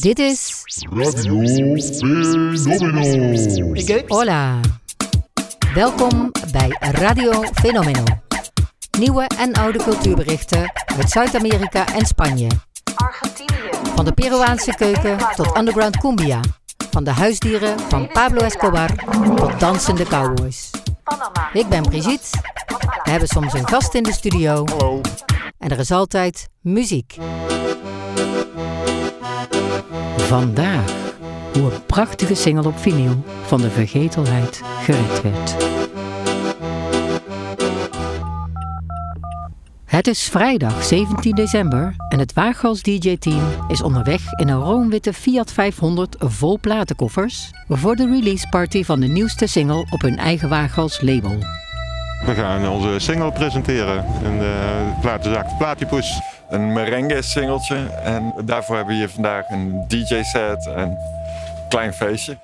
Dit is Radio Fenomeno. Hola. Welkom bij Radio Fenomeno. Nieuwe en oude cultuurberichten uit Zuid-Amerika en Spanje. Argentinië, Van de Peruaanse keuken tot underground cumbia. Van de huisdieren van Pablo Escobar tot dansende cowboys. Panama, Ik ben Brigitte. We hebben soms een gast in de studio. Hallo. En er is altijd muziek. Vandaag hoe een prachtige single op vinyl van de vergetelheid gered werd. Het is vrijdag 17 december en het Waaghals DJ-team is onderweg in een roomwitte Fiat 500 vol platenkoffers voor de release party van de nieuwste single op hun eigen Waaghals label. We gaan onze single presenteren in de platenzaak Platypus. Een merengue singeltje. En daarvoor hebben we hier vandaag een DJ-set en een klein feestje.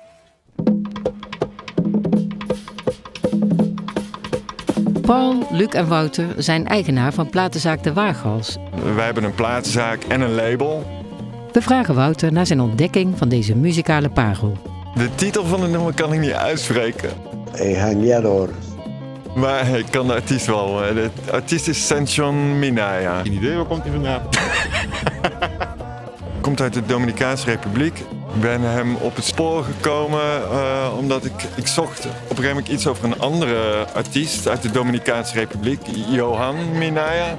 Paul, Luc en Wouter zijn eigenaar van platenzaak De Waaghals. Wij hebben een platenzaak en een label. We vragen Wouter naar zijn ontdekking van deze muzikale parel. De titel van het nummer kan ik niet uitspreken. El jangueador. Maar ik kan de artiest wel. eh, De artiest is Senchon Minaya. Geen idee, waar komt hij vandaan? Komt uit de Dominicaanse Republiek. Ik ben hem op het spoor gekomen eh, omdat ik, ik zocht op een gegeven moment iets over een andere artiest uit de Dominicaanse Republiek, Johan Minaya.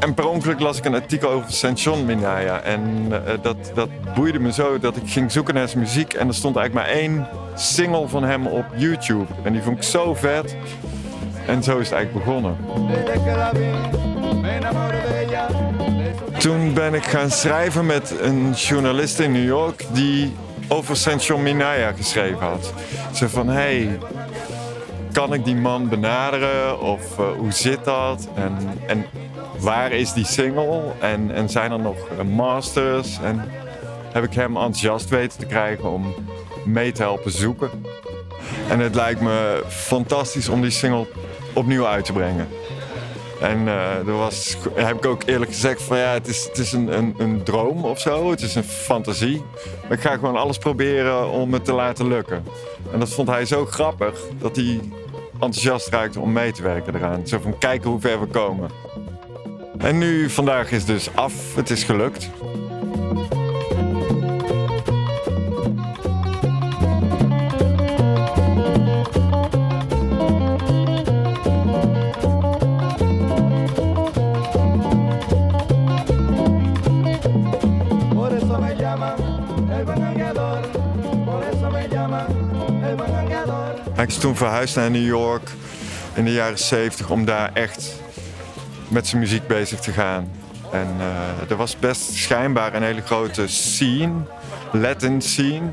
En per ongeluk las ik een artikel over Saint John Minaya. En eh, dat, dat boeide me zo dat ik ging zoeken naar zijn muziek. En er stond eigenlijk maar één single van hem op YouTube. En die vond ik zo vet. En zo is het eigenlijk begonnen. Toen ben ik gaan schrijven met een journalist in New York die over Saint John Minaya geschreven had. Ze van, hey, kan ik die man benaderen of eh, hoe zit dat? En, en waar is die single? En, en zijn er nog eh, masters? En heb ik hem enthousiast weten te krijgen om mee te helpen zoeken. En het lijkt me fantastisch om die single opnieuw uit te brengen. En eh er was, heb ik ook eerlijk gezegd van ja, het is, het is een, een, een droom of zo. Het is een fantasie. Ik ga gewoon alles proberen om het te laten lukken. En dat vond hij zo grappig dat hij enthousiast raakte om mee te werken eraan. Zo van kijken hoe ver we komen. En nu, vandaag is dus af. Het is gelukt. Hij is toen verhuisd naar New York in de jaren 70 om daar echt met zijn muziek bezig te gaan. En eh, er was best schijnbaar een hele grote scene, Latin scene.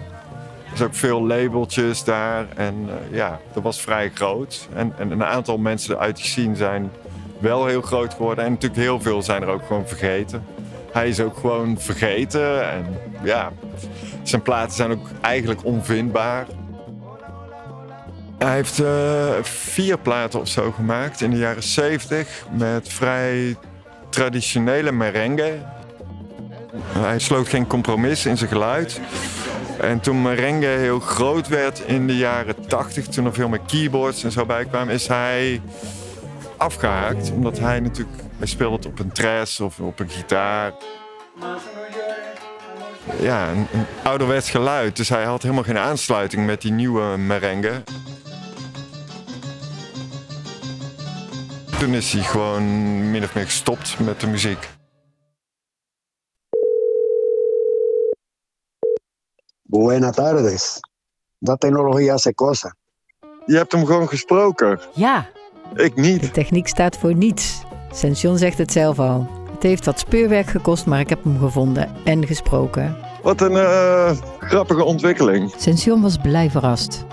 Er is ook veel labeltjes daar en eh, ja, dat was vrij groot. En, en een aantal mensen uit die scene zijn wel heel groot geworden. En natuurlijk heel veel zijn er ook gewoon vergeten. Hij is ook gewoon vergeten en ja, zijn platen zijn ook eigenlijk onvindbaar. Hij heeft eh, vier platen of zo gemaakt in de jaren 70 met vrij traditionele merengue. Hij sloot geen compromis in zijn geluid. En toen merengue heel groot werd in de jaren 80, toen er veel meer keyboards en zo bij kwamen, is hij afgehaakt. Omdat hij natuurlijk, hij speelde op een tres of op een gitaar. Ja, een, een ouderwets geluid. Dus hij had helemaal geen aansluiting met die nieuwe merengue. Toen is hij gewoon min of meer gestopt met de muziek. Buenas tardes. La tecnología hace cosas. Je hebt hem gewoon gesproken. Ja, Ik de niet. techniek staat voor niets. Sension zegt het zelf al. Het heeft wat speurwerk gekost, maar ik heb hem gevonden en gesproken. Wat een eh, grappige ontwikkeling. Sension was blij verrast.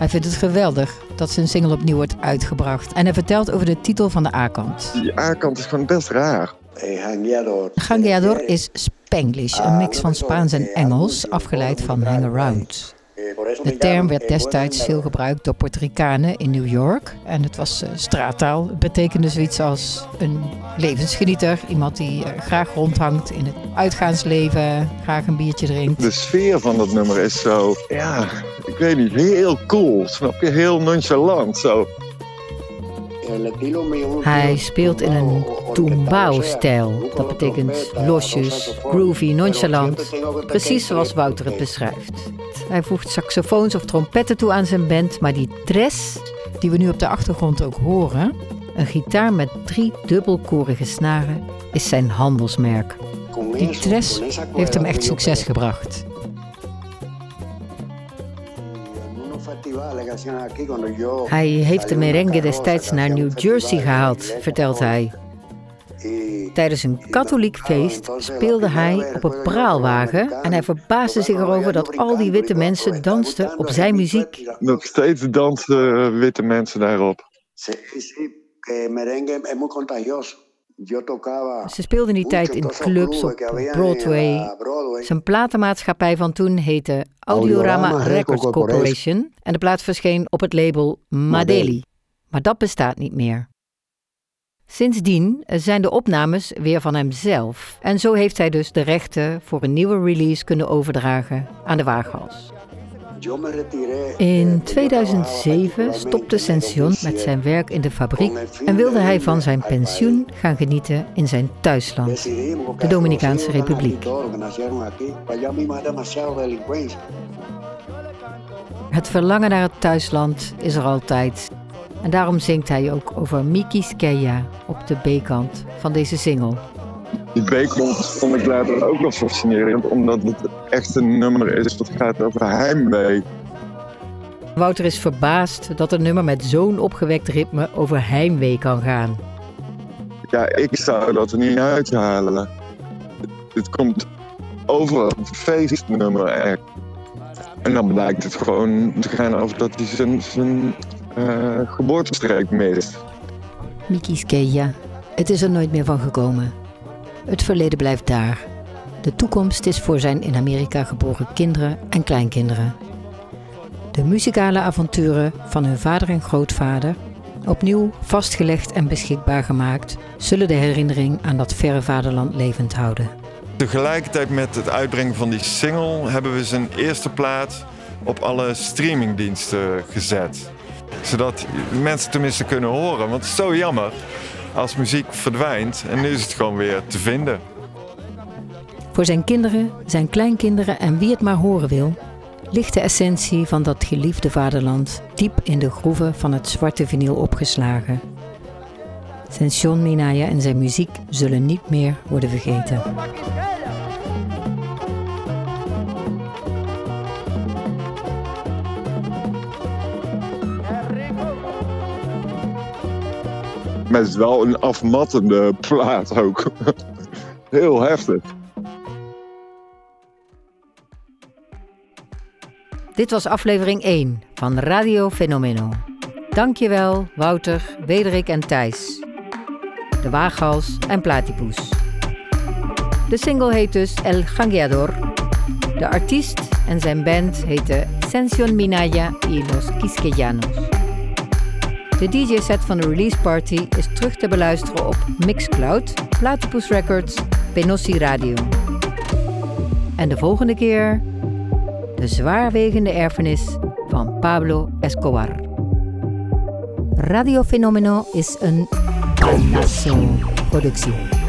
Hij vindt het geweldig dat zijn single opnieuw wordt uitgebracht. En hij vertelt over de titel van de A-kant. Die A-kant is gewoon best raar. Gangeador is Spanglish, een mix van Spaans en Engels, afgeleid van hang around. De term werd destijds veel gebruikt door Puerto Ricanen in New York. En het was eh, straattaal. Het betekende zoiets als een levensgenieter. Iemand die eh, graag rondhangt in het uitgaansleven, graag een biertje drinkt. De sfeer van dat nummer is zo, ja, weet niet, heel cool. Snap je? Heel nonchalant. Zo. Hij speelt in een tumbao-stijl. Dat betekent losjes, groovy, nonchalant. Precies zoals Wouter het beschrijft. Hij voegt saxofoons of trompetten toe aan zijn band, maar die tres, die we nu op de achtergrond ook horen, een gitaar met drie dubbelkorige snaren, is zijn handelsmerk. Die tres heeft hem echt succes gebracht. Hij heeft de merengue destijds naar New Jersey gehaald, vertelt hij. Tijdens een katholiek feest speelde hij op een praalwagen en hij verbaasde zich erover dat al die witte mensen dansten op zijn muziek. Nog steeds dansen witte mensen daarop. Ze speelden die tijd in clubs op Broadway. Zijn platenmaatschappij van toen heette Audiorama Records Corporation en de plaat verscheen op het label Madeli. Maar dat bestaat niet meer. Sindsdien zijn de opnames weer van hemzelf en zo heeft hij dus de rechten voor een nieuwe release kunnen overdragen aan de Waaghals. In 2007 stopte Sension met zijn werk in de fabriek en wilde hij van zijn pensioen gaan genieten in zijn thuisland, de Dominicaanse Republiek. Het verlangen naar het thuisland is er altijd. En daarom zingt hij ook over Miki Skeya op de B-kant van deze single. Die B-kant vond ik later ook wel fascinerend, omdat het echt een nummer is dat gaat over heimwee. Wouter is verbaasd dat een nummer met zo'n opgewekt ritme over heimwee kan gaan. Ja, ik zou dat er niet uithalen. Het komt over een feestnummer echt. En dan blijkt het gewoon te gaan over dat hij zijn, zijn uh, geboortestreek mist. Miki Skeya, het is er nooit meer van gekomen. Het verleden blijft daar. De toekomst is voor zijn in Amerika geboren kinderen en kleinkinderen. De muzikale avonturen van hun vader en grootvader, opnieuw vastgelegd en beschikbaar gemaakt, zullen de herinnering aan dat verre vaderland levend houden. Tegelijkertijd met het uitbrengen van die single hebben we zijn eerste plaat op alle streamingdiensten gezet. Zodat mensen tenminste kunnen horen. Want het is zo jammer als muziek verdwijnt en nu is het gewoon weer te vinden. Voor zijn kinderen, zijn kleinkinderen en wie het maar horen wil, ligt de essentie van dat geliefde vaderland diep in de groeven van het zwarte vinyl opgeslagen. Sension Minaya en zijn muziek zullen niet meer worden vergeten. Is wel een afmattende plaat ook. Heel heftig. Dit was aflevering 1 van Radio Fenomeno. Dankjewel Wouter, Wederik en Thijs. De Waaghals en Platypus. De single heet dus El Gangueador. De artiest en zijn band heten Sension Minaya y Los Quisqueyanos. De DJ-set van de release party is terug te beluisteren op Mixcloud, Platypus Records, Penossi Radio. En de volgende keer de zwaarwegende erfenis van Pablo Escobar. Radio Fenomeno is een Alnasso productie.